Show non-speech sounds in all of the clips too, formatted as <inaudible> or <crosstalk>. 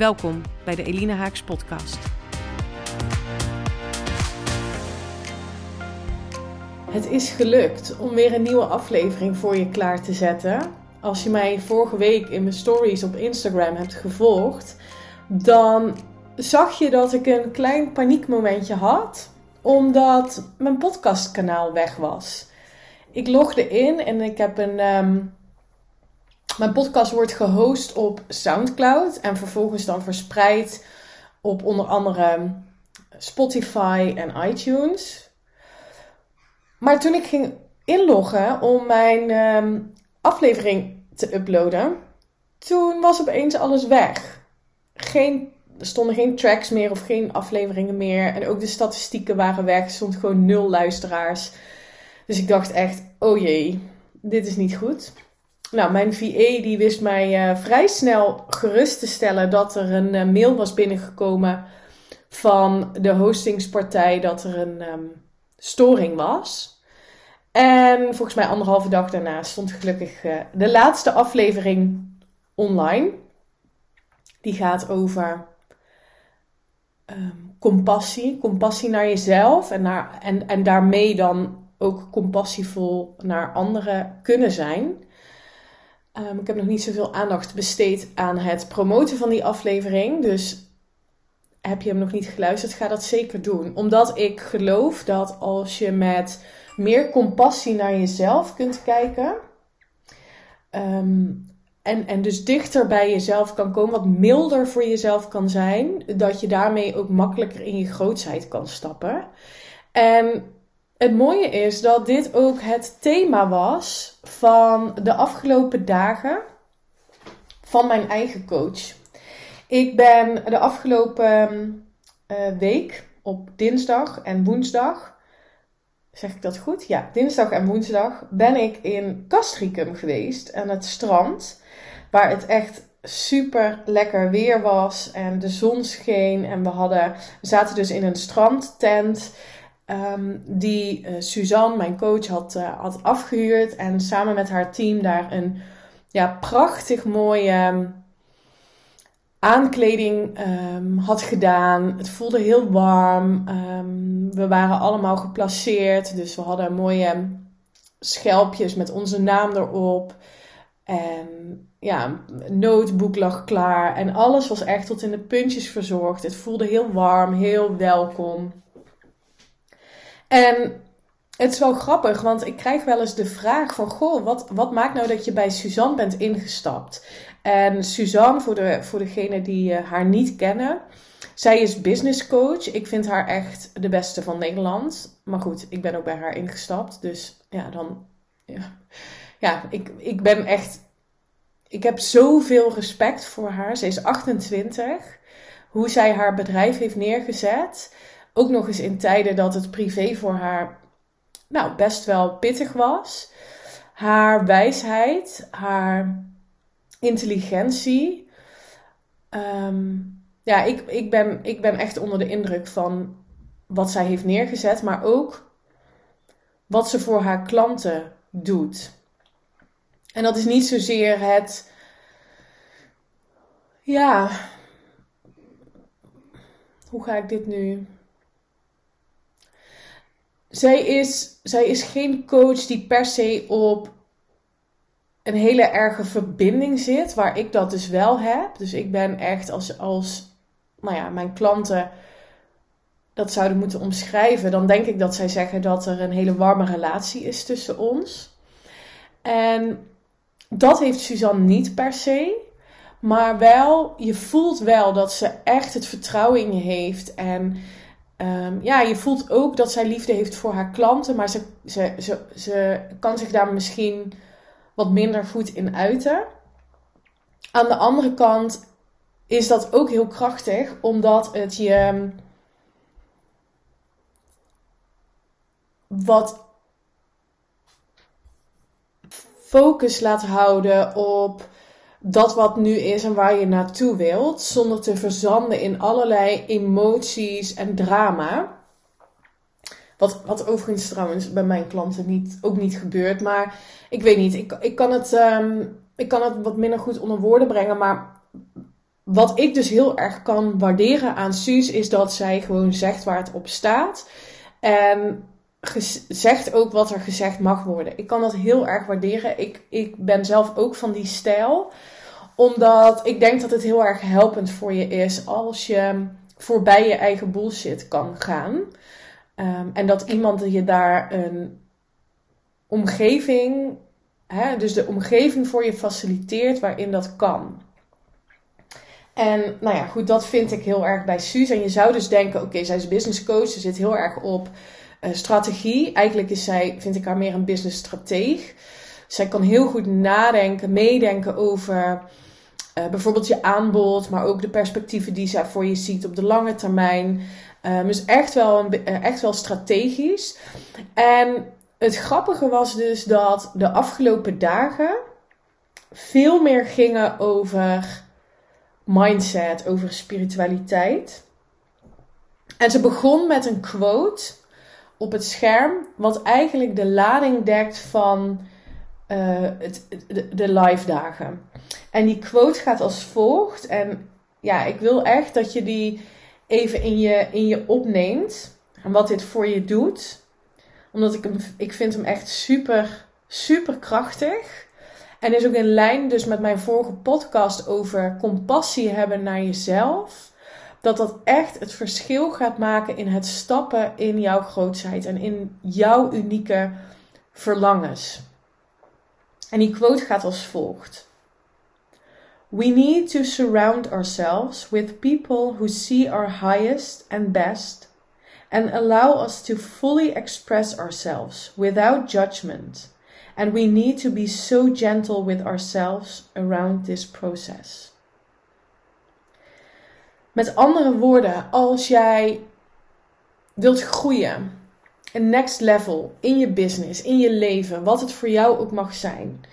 Welkom bij de Elina Haaks podcast. Het is gelukt om weer een nieuwe aflevering voor je klaar te zetten. Als je mij vorige week in mijn stories op Instagram hebt gevolgd, dan zag je dat ik een klein paniekmomentje had, omdat mijn podcastkanaal weg was. Ik logde in en ik heb een. Ehm, mijn podcast wordt gehost op SoundCloud en vervolgens dan verspreid op onder andere Spotify en iTunes. Maar toen ik ging inloggen om mijn ehm, aflevering te uploaden, toen was opeens alles weg. Geen, er stonden geen tracks meer of geen afleveringen meer. En ook de statistieken waren weg. Er stond gewoon nul luisteraars. Dus ik dacht echt, oh jee, dit is niet goed. Nou, mijn VA die wist mij uh, vrij snel gerust te stellen dat er een uh, mail was binnengekomen van de hostingspartij dat er een um, storing was. En volgens mij anderhalve dag daarna stond gelukkig uh, de laatste aflevering online. Die gaat over um, compassie, compassie naar jezelf en, naar, en, en daarmee dan ook compassievol naar anderen kunnen zijn. Um, ik heb nog niet zoveel aandacht besteed aan het promoten van die aflevering. Dus heb je hem nog niet geluisterd, ga dat zeker doen. Omdat ik geloof dat als je met meer compassie naar jezelf kunt kijken. Um, en, en dus dichter bij jezelf kan komen, wat milder voor jezelf kan zijn, dat je daarmee ook makkelijker in je grootsheid kan stappen. En het mooie is dat dit ook het thema was van de afgelopen dagen van mijn eigen coach. Ik ben de afgelopen uh, week op dinsdag en woensdag, zeg ik dat goed? Ja, dinsdag en woensdag ben ik in Castricum geweest aan het strand, waar het echt super lekker weer was en de zon scheen en we hadden, we zaten dus in een strandtent. Ehm, die uh, Suzanne, mijn coach, had, uh, had afgehuurd. En samen met haar team daar een ja, prachtig mooie ehm, aankleding um, had gedaan. Het voelde heel warm. we waren allemaal geplaceerd. Dus we hadden mooie schelpjes met onze naam erop. En ja, notebook lag klaar. En alles was echt tot in de puntjes verzorgd. Het voelde heel warm, heel welkom. En het is wel grappig, want ik krijg wel eens de vraag van... Goh, wat, wat maakt nou dat je bij Suzanne bent ingestapt? En Suzanne, voor, de, voor degenen die uh, haar niet kennen... Zij is business coach. Ik vind haar echt de beste van Nederland. Maar goed, ik ben ook bij haar ingestapt. Dus ja, dan... Ja, ja ik, ik ben echt... Ik heb zoveel respect voor haar. Ze is 28. Hoe zij haar bedrijf heeft neergezet... Ook nog eens in tijden dat het privé voor haar nou, best wel pittig was. Haar wijsheid, haar intelligentie. Ehm, ja, ik, ik, ben, ik ben echt onder de indruk van wat zij heeft neergezet, maar ook wat ze voor haar klanten doet. En dat is niet zozeer het. Ja. Hoe ga ik dit nu zij is, zij is geen coach die per se op een hele erge verbinding zit, waar ik dat dus wel heb. Dus ik ben echt als, als nou ja, mijn klanten dat zouden moeten omschrijven, dan denk ik dat zij zeggen dat er een hele warme relatie is tussen ons. En dat heeft Suzanne niet per se. Maar wel, je voelt wel dat ze echt het vertrouwen in je heeft. En Ehm, ja, je voelt ook dat zij liefde heeft voor haar klanten, maar ze, ze, ze, ze kan zich daar misschien wat minder goed in uiten. Aan de andere kant is dat ook heel krachtig, omdat het je wat focus laat houden op dat wat nu is en waar je naartoe wilt, zonder te verzanden in allerlei emoties en drama. Wat, wat overigens trouwens bij mijn klanten niet, ook niet gebeurt. Maar ik weet niet, ik, ik, kan het, ehm, ik kan het wat minder goed onder woorden brengen. Maar wat ik dus heel erg kan waarderen aan Suus is dat zij gewoon zegt waar het op staat. En zegt ook wat er gezegd mag worden. Ik kan dat heel erg waarderen. Ik, ik ben zelf ook van die stijl. Omdat ik denk dat het heel erg helpend voor je is als je voorbij je eigen bullshit kan gaan. Ehm, en dat iemand je daar een omgeving, hè, dus de omgeving voor je faciliteert waarin dat kan. En nou ja, goed, dat vind ik heel erg bij Suus. En je zou dus denken, oké, zij is business coach, ze zit heel erg op uh, strategie. Eigenlijk is zij, vind ik haar meer een business strateeg. Zij kan heel goed nadenken, meedenken over uh, bijvoorbeeld je aanbod, maar ook de perspectieven die zij voor je ziet op de lange termijn. Um, dus echt wel, een, eh, echt wel strategisch. En het grappige was dus dat de afgelopen dagen veel meer gingen over mindset, over spiritualiteit. En ze begon met een quote op het scherm, wat eigenlijk de lading dekt van uh, het, de, de live dagen. En die quote gaat als volgt. En ja, ik wil echt dat je die even in je, in je opneemt. En wat dit voor je doet. Omdat ik hem, ik vind hem echt super, super krachtig. En is ook in lijn dus met mijn vorige podcast over compassie hebben naar jezelf. Dat dat echt het verschil gaat maken in het stappen in jouw grootheid en in jouw unieke verlangens. En die quote gaat als volgt. We need to surround ourselves with people who see our highest and best and allow us to fully express ourselves without judgment and we need to be so gentle with ourselves around this process. Met andere woorden, als jij wilt groeien, een next level in je business, in je leven, wat het voor jou ook mag zijn,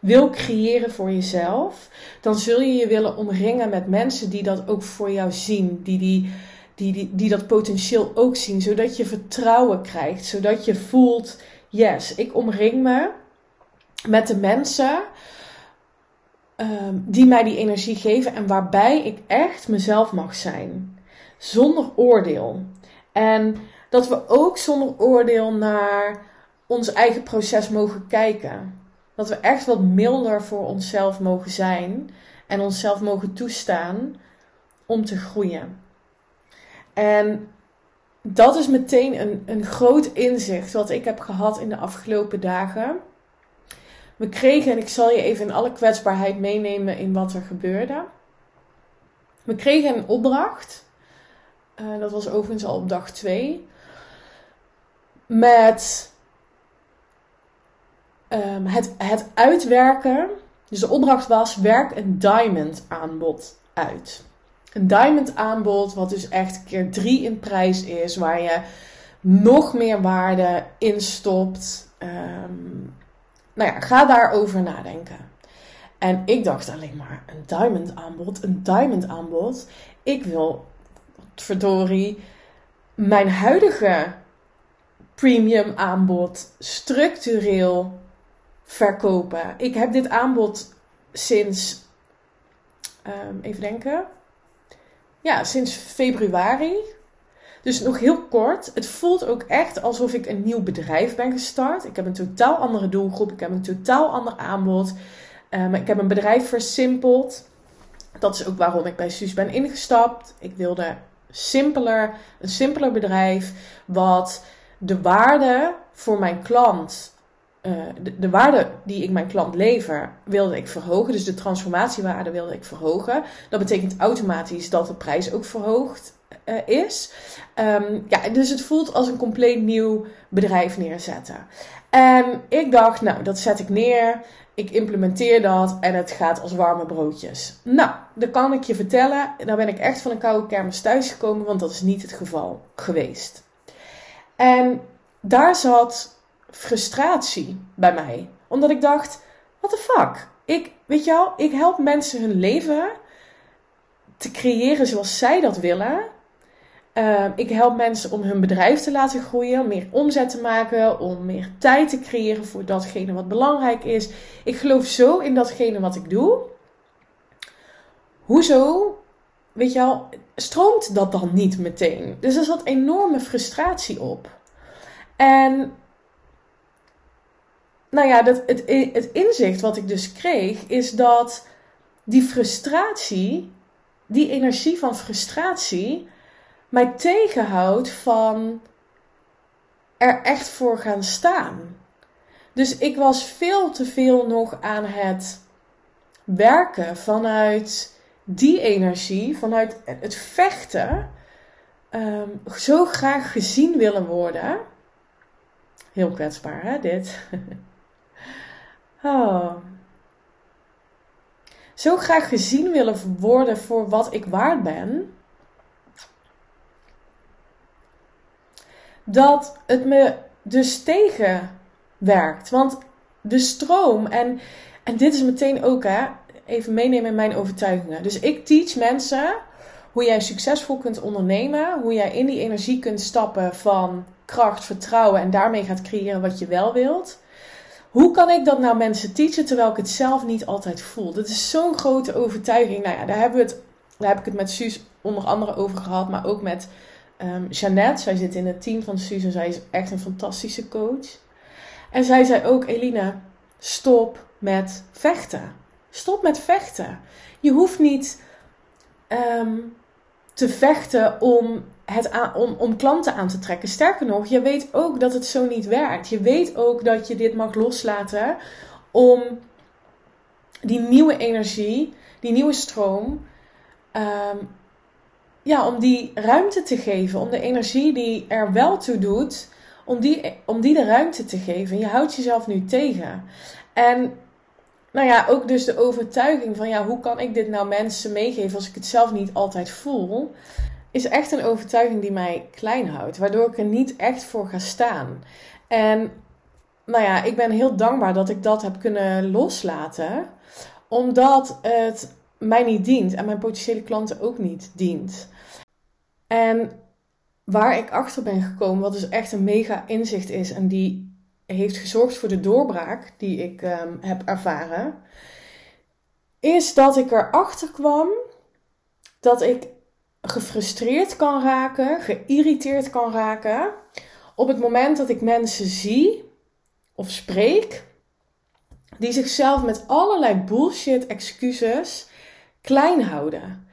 wil creëren voor jezelf, dan zul je je willen omringen met mensen die dat ook voor jou zien, die, die, die, die, die dat potentieel ook zien, zodat je vertrouwen krijgt, zodat je voelt, yes, ik omring me met de mensen um, die mij die energie geven en waarbij ik echt mezelf mag zijn. Zonder oordeel. En dat we ook zonder oordeel naar ons eigen proces mogen kijken. Dat we echt wat milder voor onszelf mogen zijn en onszelf mogen toestaan om te groeien. En dat is meteen een, een groot inzicht wat ik heb gehad in de afgelopen dagen. We kregen, en ik zal je even in alle kwetsbaarheid meenemen in wat er gebeurde. We kregen een opdracht. Uh, dat was overigens al op dag 2. Met um, het, het uitwerken. Dus de opdracht was: werk een diamond aanbod uit. Een diamond aanbod, wat dus echt keer 3 in prijs is, waar je nog meer waarde in stopt. Um, nou ja, ga daarover nadenken. En ik dacht alleen maar, een diamond aanbod, een diamond aanbod. Ik wil, verdorie, mijn huidige premium aanbod structureel verkopen. Ik heb dit aanbod sinds, um, even denken, ja, sinds februari dus nog heel kort, het voelt ook echt alsof ik een nieuw bedrijf ben gestart. Ik heb een totaal andere doelgroep, ik heb een totaal ander aanbod. Um, ik heb een bedrijf versimpeld. Dat is ook waarom ik bij Suus ben ingestapt. Ik wilde simpeler, een simpeler bedrijf wat de waarde voor mijn klant uh, de, de, waarde die ik mijn klant lever, wilde ik verhogen. Dus de transformatiewaarde wilde ik verhogen. Dat betekent automatisch dat de prijs ook verhoogd uh, is. Um, ja, dus het voelt als een compleet nieuw bedrijf neerzetten. En ik dacht, nou, dat zet ik neer. Ik implementeer dat en het gaat als warme broodjes. Nou, dan kan ik je vertellen, daar ben ik echt van een koude kermis thuisgekomen, want dat is niet het geval geweest. En daar zat frustratie bij mij. Omdat ik dacht, what the fuck? Ik, weet je wel, ik help mensen hun leven te creëren zoals zij dat willen. Ehm, ik help mensen om hun bedrijf te laten groeien, om meer omzet te maken, om meer tijd te creëren voor datgene wat belangrijk is. Ik geloof zo in datgene wat ik doe. Hoezo, weet je wel, stroomt dat dan niet meteen? Dus er zat enorme frustratie op. En nou ja, dat, het, het inzicht wat ik dus kreeg is dat die frustratie, die energie van frustratie, mij tegenhoudt van er echt voor gaan staan. Dus ik was veel te veel nog aan het werken vanuit die energie, vanuit het vechten, ehm, zo graag gezien willen worden. Heel kwetsbaar, hè, dit? <laughs> oh. Zo graag gezien willen worden voor wat ik waard ben. Dat het me dus tegenwerkt. Want de stroom, en, en dit is meteen ook, hè, even meenemen in mijn overtuigingen. Dus ik teach mensen hoe jij succesvol kunt ondernemen, hoe jij in die energie kunt stappen van kracht, vertrouwen en daarmee gaat creëren wat je wel wilt. Hoe kan ik dat nou mensen teachen terwijl ik het zelf niet altijd voel? Dat is zo'n grote overtuiging. Nou ja, daar, hebben we het, daar heb ik het met Suus onder andere over gehad, maar ook met um, Jeannette, zij zit in het team van Susan. Zij is echt een fantastische coach. En zij zei ook, Elina, stop met vechten. Stop met vechten. Je hoeft niet ehm, te vechten om, het om, om klanten aan te trekken. Sterker nog, je weet ook dat het zo niet werkt. Je weet ook dat je dit mag loslaten om die nieuwe energie, die nieuwe stroom, um, ja, om die ruimte te geven, om de energie die er wel toe doet, om die, om die de ruimte te geven. Je houdt jezelf nu tegen. En nou ja, ook dus de overtuiging van ja, hoe kan ik dit nou mensen meegeven als ik het zelf niet altijd voel, is echt een overtuiging die mij klein houdt, waardoor ik er niet echt voor ga staan. En nou ja, ik ben heel dankbaar dat ik dat heb kunnen loslaten, omdat het mij niet dient en mijn potentiële klanten ook niet dient. En waar ik achter ben gekomen, wat dus echt een mega inzicht is en die heeft gezorgd voor de doorbraak die ik um, heb ervaren, is dat ik erachter kwam dat ik gefrustreerd kan raken, geïrriteerd kan raken op het moment dat ik mensen zie of spreek die zichzelf met allerlei bullshit excuses klein houden.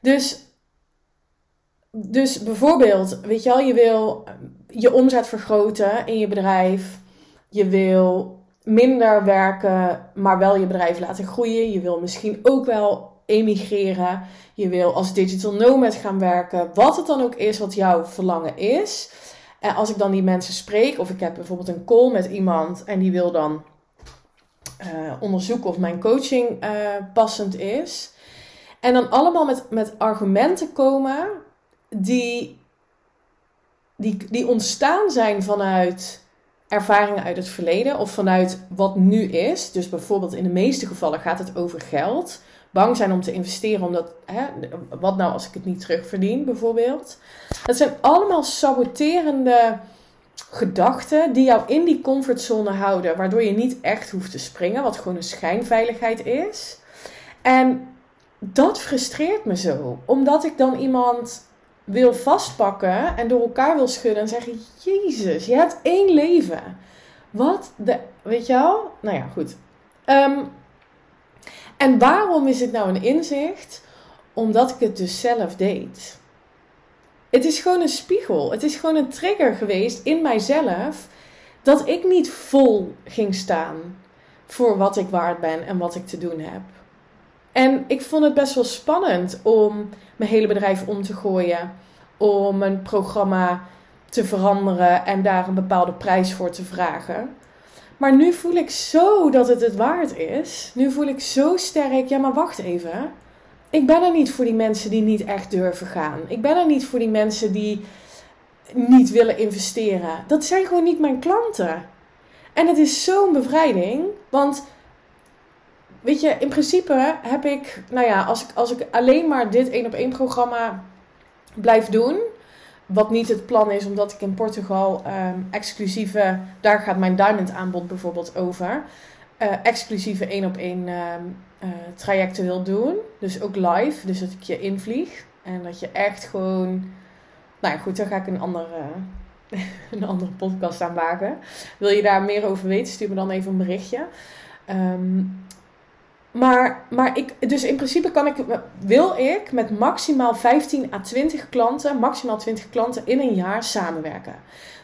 Dus dus bijvoorbeeld, weet je wel, je wil je omzet vergroten in je bedrijf. Je wil minder werken, maar wel je bedrijf laten groeien. Je wil misschien ook wel emigreren. Je wil als digital nomad gaan werken. Wat het dan ook is wat jouw verlangen is. En als ik dan die mensen spreek, of ik heb bijvoorbeeld een call met iemand en die wil dan uh, onderzoeken of mijn coaching uh, passend is. En dan allemaal met, met argumenten komen die, die, ontstaan zijn vanuit ervaringen uit het verleden of vanuit wat nu is. Dus bijvoorbeeld in de meeste gevallen gaat het over geld. Bang zijn om te investeren, omdat, hè, wat nou als ik het niet terugverdien, bijvoorbeeld. Dat zijn allemaal saboterende gedachten die jou in die comfortzone houden, waardoor je niet echt hoeft te springen, wat gewoon een schijnveiligheid is. En dat frustreert me zo, omdat ik dan iemand wil vastpakken en door elkaar wil schudden en zeggen: Jezus, je hebt één leven. Wat de. Weet je wel? Nou ja, goed. Ehm, en waarom is het nou een inzicht? Omdat ik het dus zelf deed. Het is gewoon een spiegel. Het is gewoon een trigger geweest in mijzelf. Dat ik niet vol ging staan voor wat ik waard ben en wat ik te doen heb. En ik vond het best wel spannend om mijn hele bedrijf om te gooien. Om een programma te veranderen en daar een bepaalde prijs voor te vragen. Maar nu voel ik zo dat het het waard is. Nu voel ik zo sterk, ja maar wacht even. Ik ben er niet voor die mensen die niet echt durven gaan. Ik ben er niet voor die mensen die niet willen investeren. Dat zijn gewoon niet mijn klanten. En het is zo'n bevrijding, want weet je, in principe heb ik, nou ja, als ik, als ik alleen maar dit één op één programma blijf doen, wat niet het plan is, omdat ik in Portugal ehm, exclusieve, daar gaat mijn diamond aanbod bijvoorbeeld over, uh, exclusieve één op één ehm, eh, trajecten wil doen. Dus ook live, dus dat ik je invlieg en dat je echt gewoon, nou ja, goed, daar ga ik een andere, <laughs> een andere podcast aan wagen. Wil je daar meer over weten, stuur me dan even een berichtje. Um, maar, maar ik, dus in principe kan ik, wil ik met maximaal 15 à 20 klanten, maximaal 20 klanten in een jaar samenwerken.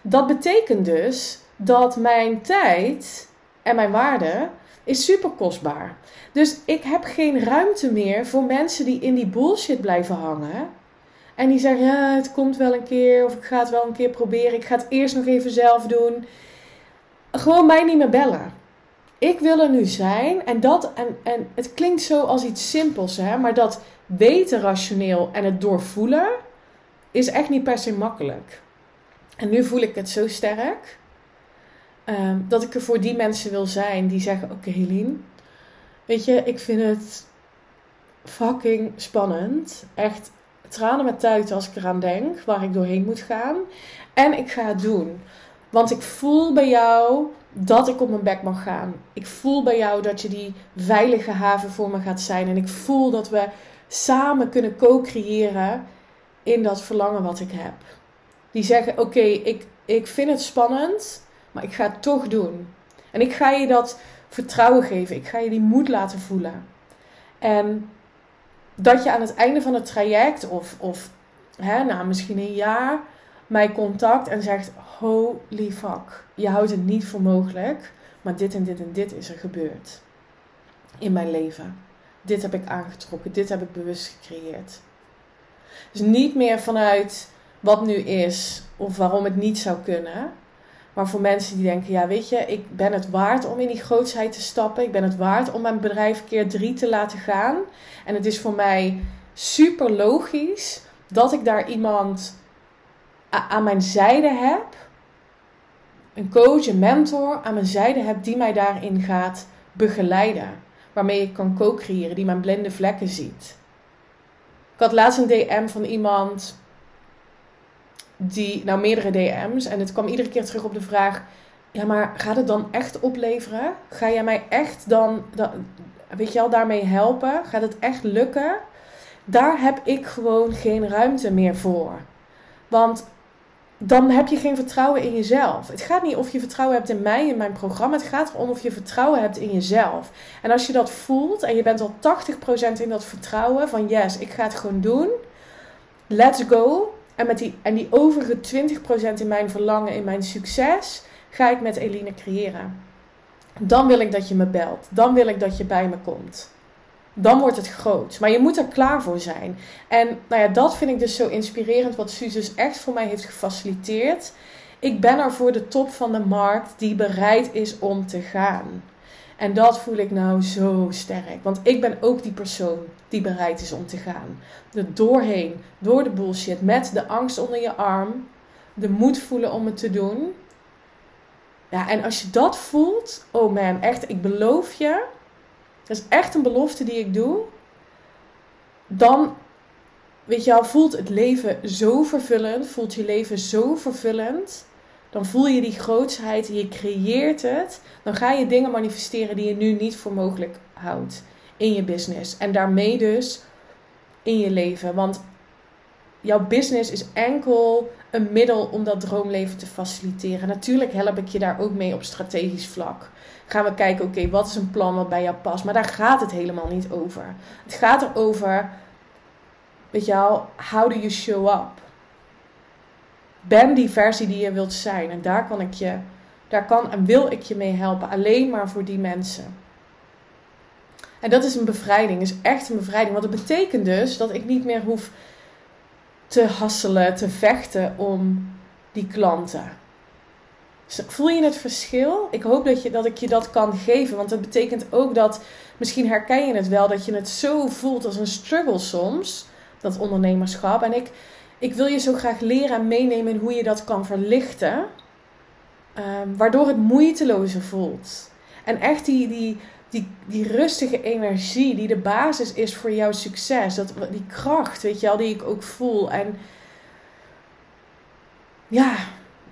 Dat betekent dus dat mijn tijd en mijn waarde is super kostbaar. Dus ik heb geen ruimte meer voor mensen die in die bullshit blijven hangen. En die zeggen, ja, het komt wel een keer, of ik ga het wel een keer proberen, ik ga het eerst nog even zelf doen. Gewoon mij niet meer bellen ik wil er nu zijn. En, dat, en, en het klinkt zo als iets simpels, hè, maar dat weten rationeel en het doorvoelen is echt niet per se makkelijk. En nu voel ik het zo sterk ehm, dat ik er voor die mensen wil zijn die zeggen: Oké, Helene, weet je, ik vind het fucking spannend. Echt tranen met tuiten als ik eraan denk waar ik doorheen moet gaan. En ik ga het doen. Want ik voel bij jou dat ik op mijn bek mag gaan. Ik voel bij jou dat je die veilige haven voor me gaat zijn. En ik voel dat we samen kunnen co-creëren in dat verlangen wat ik heb. Die zeggen: Oké, ik, ik vind het spannend, maar ik ga het toch doen. En ik ga je dat vertrouwen geven. Ik ga je die moed laten voelen. En dat je aan het einde van het traject, of, of hè, na misschien een jaar, mij contact en zegt: Holy fuck, je houdt het niet voor mogelijk, maar dit en dit en dit is er gebeurd in mijn leven. Dit heb ik aangetrokken, dit heb ik bewust gecreëerd. Dus niet meer vanuit wat nu is of waarom het niet zou kunnen. Maar voor mensen die denken, ja weet je, ik ben het waard om in die grootsheid te stappen. Ik ben het waard om mijn bedrijf keer drie te laten gaan. En het is voor mij super logisch dat ik daar iemand aan mijn zijde heb, een coach, een mentor aan mijn zijde heb die mij daarin gaat begeleiden. Waarmee ik kan co-creëren, die mijn blinde vlekken ziet. Ik had laatst een DM van iemand die, nou meerdere DM's, en het kwam iedere keer terug op de vraag: ja, maar gaat het dan echt opleveren? Ga jij mij echt dan, dan weet je al, daarmee helpen? Gaat het echt lukken? Daar heb ik gewoon geen ruimte meer voor. Want dan heb je geen vertrouwen in jezelf. Het gaat niet of je vertrouwen hebt in mij, in mijn programma. Het gaat erom of je vertrouwen hebt in jezelf. En als je dat voelt en je bent al 80% in dat vertrouwen van yes, ik ga het gewoon doen. Let's go. En, met die, en die overige 20% in mijn verlangen, in mijn succes, ga ik met Eline creëren. Dan wil ik dat je me belt. Dan wil ik dat je bij me komt dan wordt het groot. Maar je moet er klaar voor zijn. En nou ja, dat vind ik dus zo inspirerend, wat Suus dus echt voor mij heeft gefaciliteerd. Ik ben er voor de top van de markt die bereid is om te gaan. En dat voel ik nou zo sterk. Want ik ben ook die persoon die bereid is om te gaan. Er doorheen, door de bullshit, met de angst onder je arm. De moed voelen om het te doen. Ja, en als je dat voelt, oh man, echt, ik beloof je, dat is echt een belofte die ik doe. Dan, weet je wel, voelt het leven zo vervullend. Voelt je leven zo vervullend. Dan voel je die grootsheid, je creëert het. Dan ga je dingen manifesteren die je nu niet voor mogelijk houdt in je business. En daarmee dus in je leven. Want jouw business is enkel een middel om dat droomleven te faciliteren. Natuurlijk help ik je daar ook mee op strategisch vlak gaan we kijken, oké, wat is een plan wat bij jou past? Maar daar gaat het helemaal niet over. Het gaat erover, je wel, how do you show up? Ben die versie die je wilt zijn. En daar kan ik je, daar kan en wil ik je mee helpen. Alleen maar voor die mensen. En dat is een bevrijding, is echt een bevrijding. Want het betekent dus dat ik niet meer hoef te hasselen, te vechten om die klanten. Voel je het verschil? Ik hoop dat, je, dat ik je dat kan geven. Want dat betekent ook dat, misschien herken je het wel, dat je het zo voelt als een struggle soms. Dat ondernemerschap. En ik, ik wil je zo graag leren en meenemen hoe je dat kan verlichten. Um, waardoor het moeitelozer voelt. En echt die, die, die, die rustige energie die de basis is voor jouw succes. Dat, die kracht, weet je wel, die ik ook voel. En ja,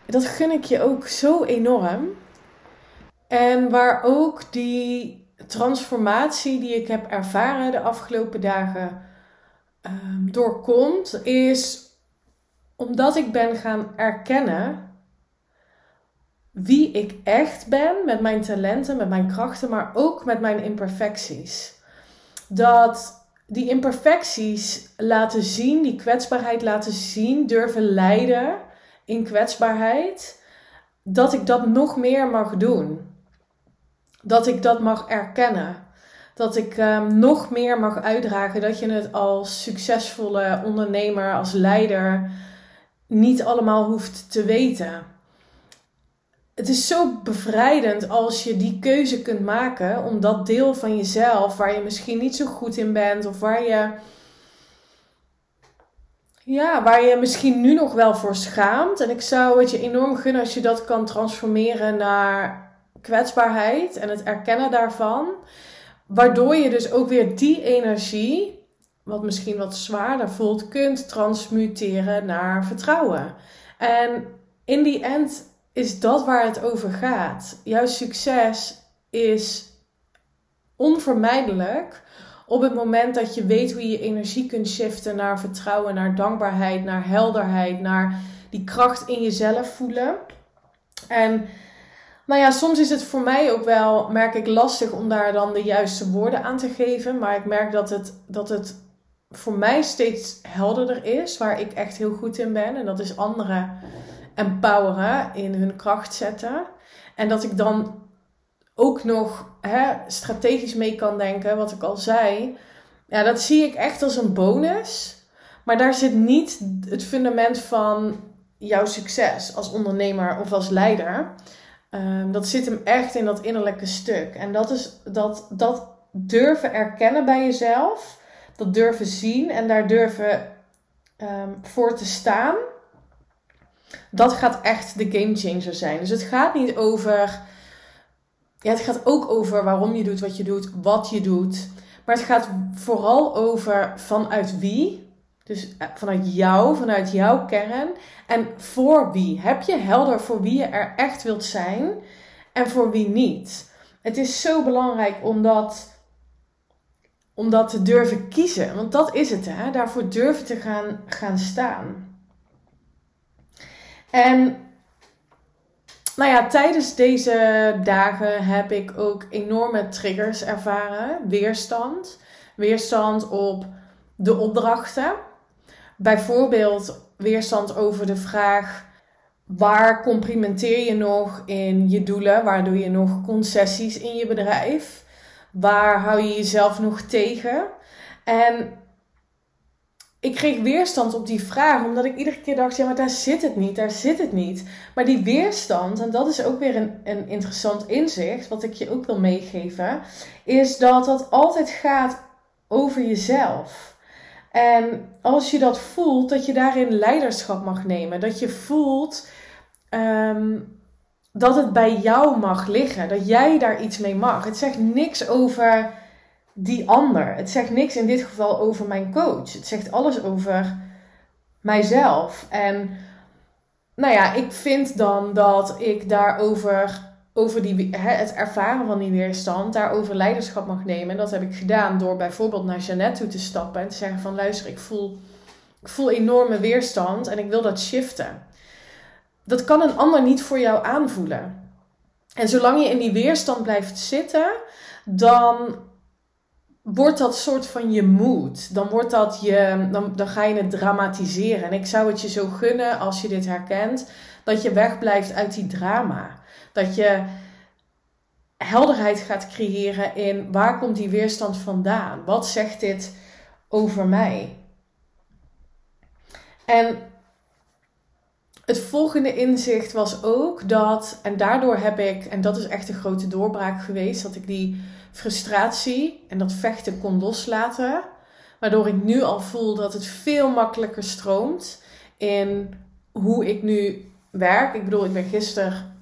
dat gun ik je ook zo enorm. En waar ook die transformatie die ik heb ervaren de afgelopen dagen um, doorkomt, is omdat ik ben gaan erkennen wie ik echt ben met mijn talenten, met mijn krachten, maar ook met mijn imperfecties. Dat die imperfecties laten zien, die kwetsbaarheid laten zien, durven leiden in kwetsbaarheid, dat ik dat nog meer mag doen. Dat ik dat mag erkennen. Dat ik um, nog meer mag uitdragen. Dat je het als succesvolle ondernemer, als leider niet allemaal hoeft te weten. Het is zo bevrijdend als je die keuze kunt maken om dat deel van jezelf waar je misschien niet zo goed in bent of waar je ja, waar je misschien nu nog wel voor schaamt. En ik zou het je enorm gunnen als je dat kan transformeren naar kwetsbaarheid en het erkennen daarvan. Waardoor je dus ook weer die energie, wat misschien wat zwaarder voelt, kunt transmuteren naar vertrouwen. En in die end is dat waar het over gaat. Jouw succes is onvermijdelijk op het moment dat je weet hoe je energie kunt shiften naar vertrouwen, naar dankbaarheid, naar helderheid, naar die kracht in jezelf voelen. En nou ja, soms is het voor mij ook wel, merk ik, lastig om daar dan de juiste woorden aan te geven. Maar ik merk dat het, dat het voor mij steeds helderder is, waar ik echt heel goed in ben. En dat is anderen empoweren, in hun kracht zetten. En dat ik dan ook nog hè, strategisch mee kan denken, wat ik al zei. Ja, dat zie ik echt als een bonus. Maar daar zit niet het fundament van jouw succes als ondernemer of als leider. Um, dat zit hem echt in dat innerlijke stuk. En dat is dat, dat durven erkennen bij jezelf. Dat durven zien en daar durven um, voor te staan. Dat gaat echt de game changer zijn. Dus het gaat niet over ja, het gaat ook over waarom je doet wat je doet, wat je doet. Maar het gaat vooral over vanuit wie. Dus eh, vanuit jou, vanuit jouw kern. En voor wie. Heb je helder voor wie je er echt wilt zijn en voor wie niet? Het is zo belangrijk om dat, te durven kiezen. Want dat is het, hè? daarvoor durven te gaan, gaan staan. En nou ja, tijdens deze dagen heb ik ook enorme triggers ervaren. Weerstand. Weerstand op de opdrachten. Bijvoorbeeld weerstand over de vraag: waar complimenteer je nog in je doelen? Waar doe je nog concessies in je bedrijf? Waar hou je jezelf nog tegen? En ik kreeg weerstand op die vraag, omdat ik iedere keer dacht: ja, maar daar zit het niet, daar zit het niet. Maar die weerstand, en dat is ook weer een, een interessant inzicht, wat ik je ook wil meegeven, is dat dat altijd gaat over jezelf. En als je dat voelt, dat je daarin leiderschap mag nemen, dat je voelt ehm, dat het bij jou mag liggen, dat jij daar iets mee mag. Het zegt niks over die ander. Het zegt niks in dit geval over mijn coach. Het zegt alles over mijzelf. En nou ja, ik vind dan dat ik daarover, over die, het ervaren van die weerstand, daarover leiderschap mag nemen. En dat heb ik gedaan door bijvoorbeeld naar Jeannette toe te stappen en te zeggen van luister, ik voel, ik voel enorme weerstand en ik wil dat shiften. Dat kan een ander niet voor jou aanvoelen. En zolang je in die weerstand blijft zitten, dan wordt dat soort van je moed. Dan wordt dat je, dan, dan ga je het dramatiseren. En ik zou het je zo gunnen als je dit herkent, dat je wegblijft uit die drama. Dat je helderheid gaat creëren in waar komt die weerstand vandaan? Wat zegt dit over mij? En het volgende inzicht was ook dat, en daardoor heb ik, en dat is echt een grote doorbraak geweest, dat ik die frustratie en dat vechten kon loslaten. Waardoor ik nu al voel dat het veel makkelijker stroomt in hoe ik nu werk. Ik bedoel, ik ben gisteren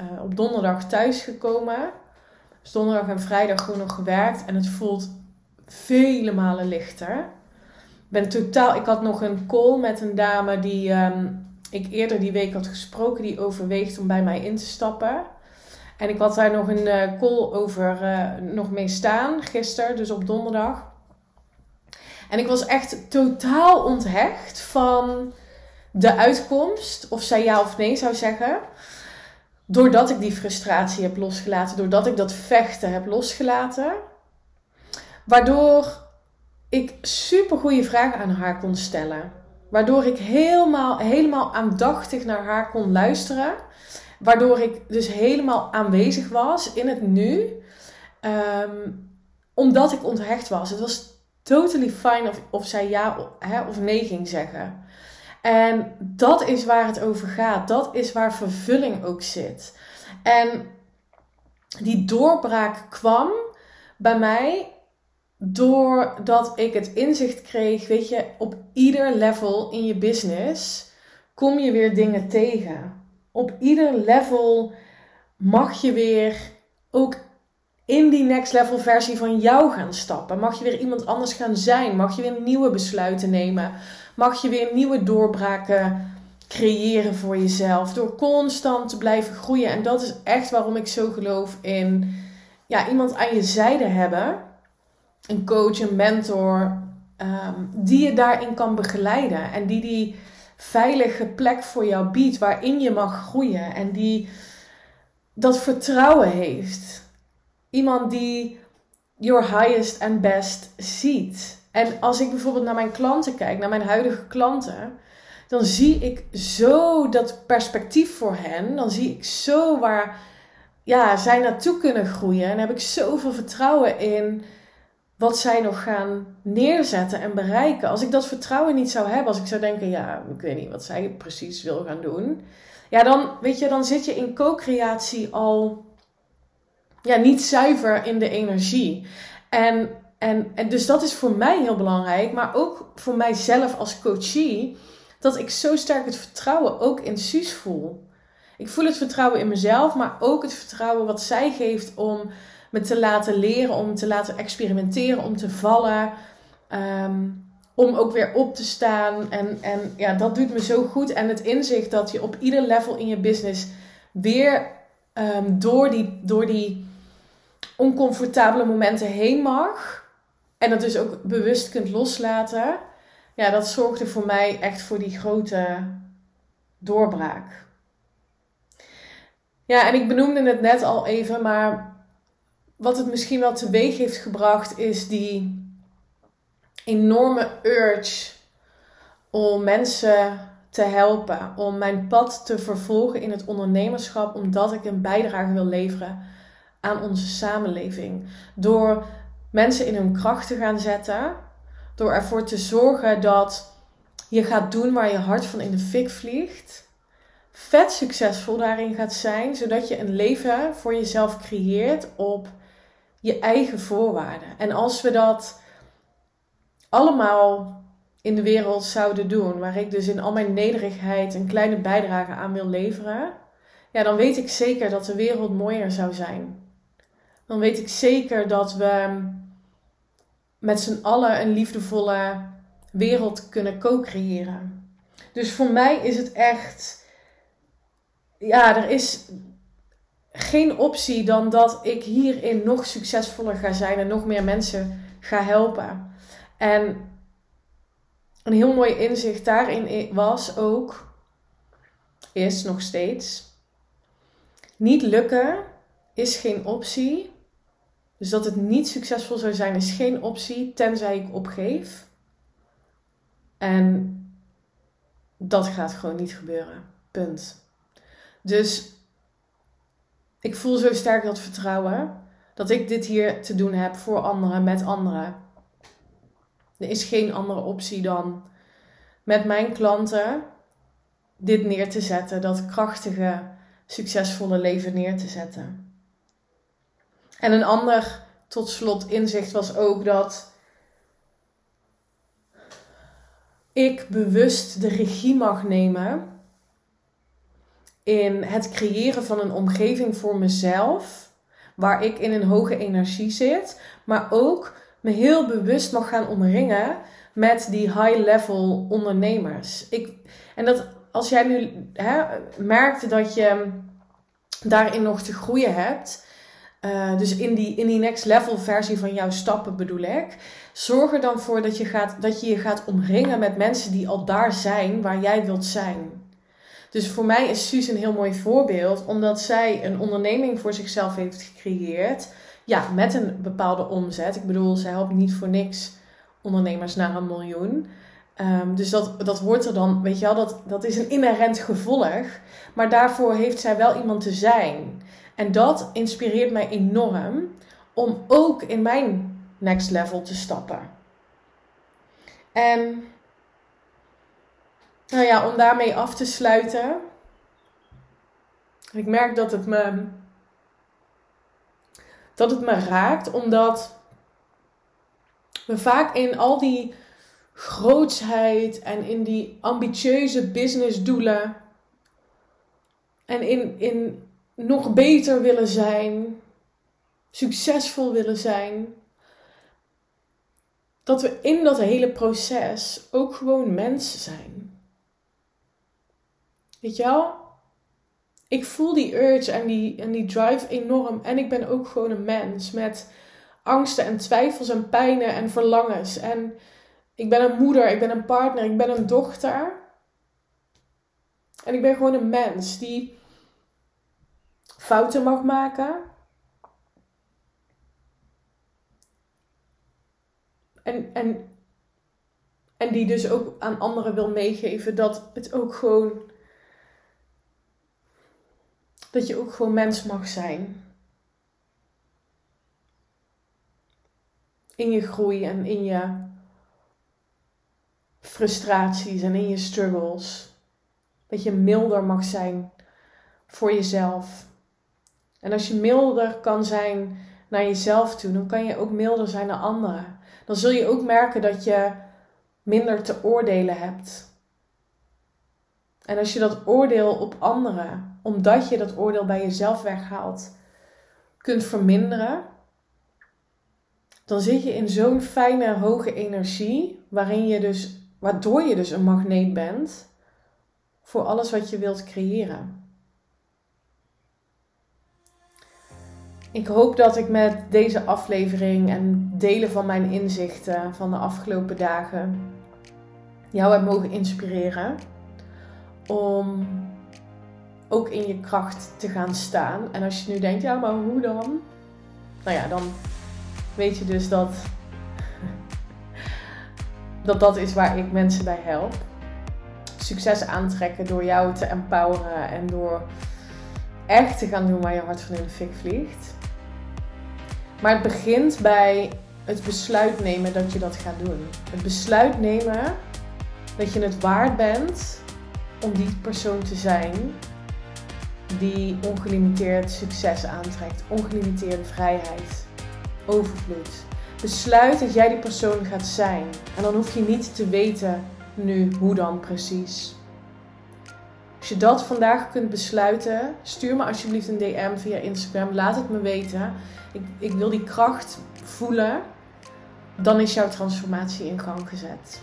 uh, op donderdag thuisgekomen. Dus donderdag en vrijdag gewoon nog gewerkt. En het voelt vele malen lichter. Ben totaal, ik had nog een call met een dame die um, ik eerder die week had gesproken. Die overweegt om bij mij in te stappen. En ik had daar nog een uh, call over uh, nog mee staan gisteren, dus op donderdag. En ik was echt totaal onthecht van de uitkomst, of zij ja of nee zou zeggen. Doordat ik die frustratie heb losgelaten, doordat ik dat vechten heb losgelaten. Waardoor ik super goede vragen aan haar kon stellen. Waardoor ik helemaal, helemaal aandachtig naar haar kon luisteren. Waardoor ik dus helemaal aanwezig was in het nu. Um, omdat ik onthecht was. Het was totally fine of, of zij ja hè, of nee ging zeggen. En dat is waar het over gaat. Dat is waar vervulling ook zit. En die doorbraak kwam bij mij doordat ik het inzicht kreeg, weet je, op ieder level in je business kom je weer dingen tegen. Op ieder level mag je weer ook in die next level versie van jou gaan stappen. Mag je weer iemand anders gaan zijn. Mag je weer nieuwe besluiten nemen. Mag je weer nieuwe doorbraken creëren voor jezelf. Door constant te blijven groeien. En dat is echt waarom ik zo geloof in ja, iemand aan je zijde hebben. Een coach, een mentor. Ehm, die je daarin kan begeleiden. En die die veilige plek voor jou biedt. Waarin je mag groeien. En die dat vertrouwen heeft. Iemand die your highest and best ziet. En als ik bijvoorbeeld naar mijn klanten kijk, naar mijn huidige klanten, dan zie ik zo dat perspectief voor hen. Dan zie ik zo waar ja, zij naartoe kunnen groeien. En heb ik zoveel vertrouwen in wat zij nog gaan neerzetten en bereiken. Als ik dat vertrouwen niet zou hebben, als ik zou denken, ja, ik weet niet wat zij precies wil gaan doen. Ja, dan, weet je, dan zit je in co-creatie al ja, niet zuiver in de energie. En, en, en dus dat is voor mij heel belangrijk, maar ook voor mijzelf als coachie, dat ik zo sterk het vertrouwen ook in Suus voel. Ik voel het vertrouwen in mezelf, maar ook het vertrouwen wat zij geeft om me te laten leren, om te laten experimenteren, om te vallen. Ehm, om ook weer op te staan. En, en ja, dat doet me zo goed. En het inzicht dat je op ieder level in je business weer um, door, die, door die oncomfortabele momenten heen mag. En dat dus ook bewust kunt loslaten. Ja, dat zorgde voor mij echt voor die grote doorbraak. Ja, en ik benoemde het net al even, maar wat het misschien wel teweeg heeft gebracht is die enorme urge om mensen te helpen, om mijn pad te vervolgen in het ondernemerschap, omdat ik een bijdrage wil leveren aan onze samenleving. Door mensen in hun kracht te gaan zetten. Door ervoor te zorgen dat je gaat doen waar je hart van in de fik vliegt. Vet succesvol daarin gaat zijn, zodat je een leven voor jezelf creëert op je eigen voorwaarden. En als we dat allemaal in de wereld zouden doen, waar ik dus in al mijn nederigheid een kleine bijdrage aan wil leveren, ja, dan weet ik zeker dat de wereld mooier zou zijn dan weet ik zeker dat we met z'n allen een liefdevolle wereld kunnen co-creëren. Dus voor mij is het echt, ja, er is geen optie dan dat ik hierin nog succesvoller ga zijn en nog meer mensen ga helpen. En een heel mooi inzicht daarin was ook, is nog steeds, niet lukken is geen optie, dus dat het niet succesvol zou zijn is geen optie, tenzij ik opgeef. En dat gaat gewoon niet gebeuren. Punt. Dus ik voel zo sterk dat vertrouwen dat ik dit hier te doen heb voor anderen, met anderen. Er is geen andere optie dan met mijn klanten dit neer te zetten, dat krachtige, succesvolle leven neer te zetten. En een ander tot slot inzicht was ook dat ik bewust de regie mag nemen in het creëren van een omgeving voor mezelf, waar ik in een hoge energie zit, maar ook me heel bewust mag gaan omringen met die high-level ondernemers. Ik, en dat als jij nu hè, merkt dat je daarin nog te groeien hebt, uh, dus in die, in die next level versie van jouw stappen bedoel ik. Zorg er dan voor dat je, gaat, dat je je gaat omringen met mensen die al daar zijn waar jij wilt zijn. Dus voor mij is Suus een heel mooi voorbeeld, omdat zij een onderneming voor zichzelf heeft gecreëerd. Ja, met een bepaalde omzet. Ik bedoel, zij helpt niet voor niks ondernemers naar een miljoen. Um, dus dat, dat hoort er dan, weet je wel, dat, dat is een inherent gevolg. Maar daarvoor heeft zij wel iemand te zijn. En dat inspireert mij enorm om ook in mijn next level te stappen. En nou ja, om daarmee af te sluiten. Ik merk dat het me, dat het me raakt, omdat we vaak in al die grootsheid en in die ambitieuze businessdoelen en in, in nog beter willen zijn, succesvol willen zijn, dat we in dat hele proces ook gewoon mensen zijn. Weet je wel? Ik voel die urge en die, en die drive enorm. En ik ben ook gewoon een mens met angsten en twijfels en pijnen en verlangens. En ik ben een moeder, ik ben een partner, ik ben een dochter. En ik ben gewoon een mens die fouten mag maken. En, en, en die dus ook aan anderen wil meegeven dat het ook gewoon. Dat je ook gewoon mens mag zijn. In je groei en in je frustraties en in je struggles. Dat je milder mag zijn voor jezelf. En als je milder kan zijn naar jezelf toe, dan kan je ook milder zijn naar anderen. Dan zul je ook merken dat je minder te oordelen hebt. En als je dat oordeel op anderen, omdat je dat oordeel bij jezelf weghaalt, kunt verminderen, dan zit je in zo'n fijne, hoge energie, waarin je dus, waardoor je dus een magneet bent voor alles wat je wilt creëren. Ik hoop dat ik met deze aflevering en delen van mijn inzichten van de afgelopen dagen jou heb mogen inspireren om ook in je kracht te gaan staan. En als je nu denkt, ja, maar hoe dan? Nou ja, dan weet je dus dat <laughs> dat, dat is waar ik mensen bij help. Succes aantrekken door jou te empoweren en door echt te gaan doen waar je hart van in de fik vliegt. Maar het begint bij het besluit nemen dat je dat gaat doen. Het besluit nemen dat je het waard bent om die persoon te zijn die ongelimiteerd succes aantrekt, ongelimiteerde vrijheid, overvloed. Besluit dat jij die persoon gaat zijn. En dan hoef je niet te weten nu hoe dan precies. Als je dat vandaag kunt besluiten, stuur me alsjeblieft een DM via Instagram. Laat het me weten. Ik, ik wil die kracht voelen. Dan is jouw transformatie in gang gezet.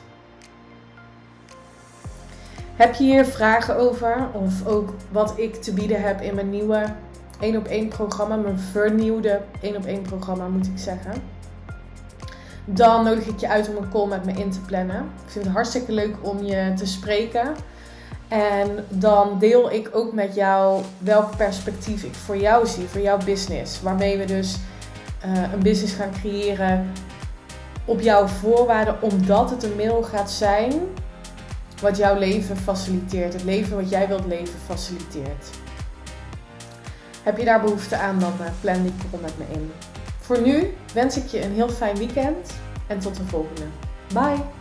Heb je hier vragen over? Of ook wat ik te bieden heb in mijn nieuwe 1 op 1 programma, mijn vernieuwde 1 op 1 programma moet ik zeggen. Dan nodig ik je uit om een call met me in te plannen. Ik vind het hartstikke leuk om je te spreken. En dan deel ik ook met jou welk perspectief ik voor jou zie, voor jouw business. Waarmee we dus uh, een business gaan creëren op jouw voorwaarden, omdat het een middel gaat zijn wat jouw leven faciliteert. Het leven wat jij wilt leven faciliteert. Heb je daar behoefte aan, dan uh, plan die call met me in. Voor nu wens ik je een heel fijn weekend en tot de volgende. Bye!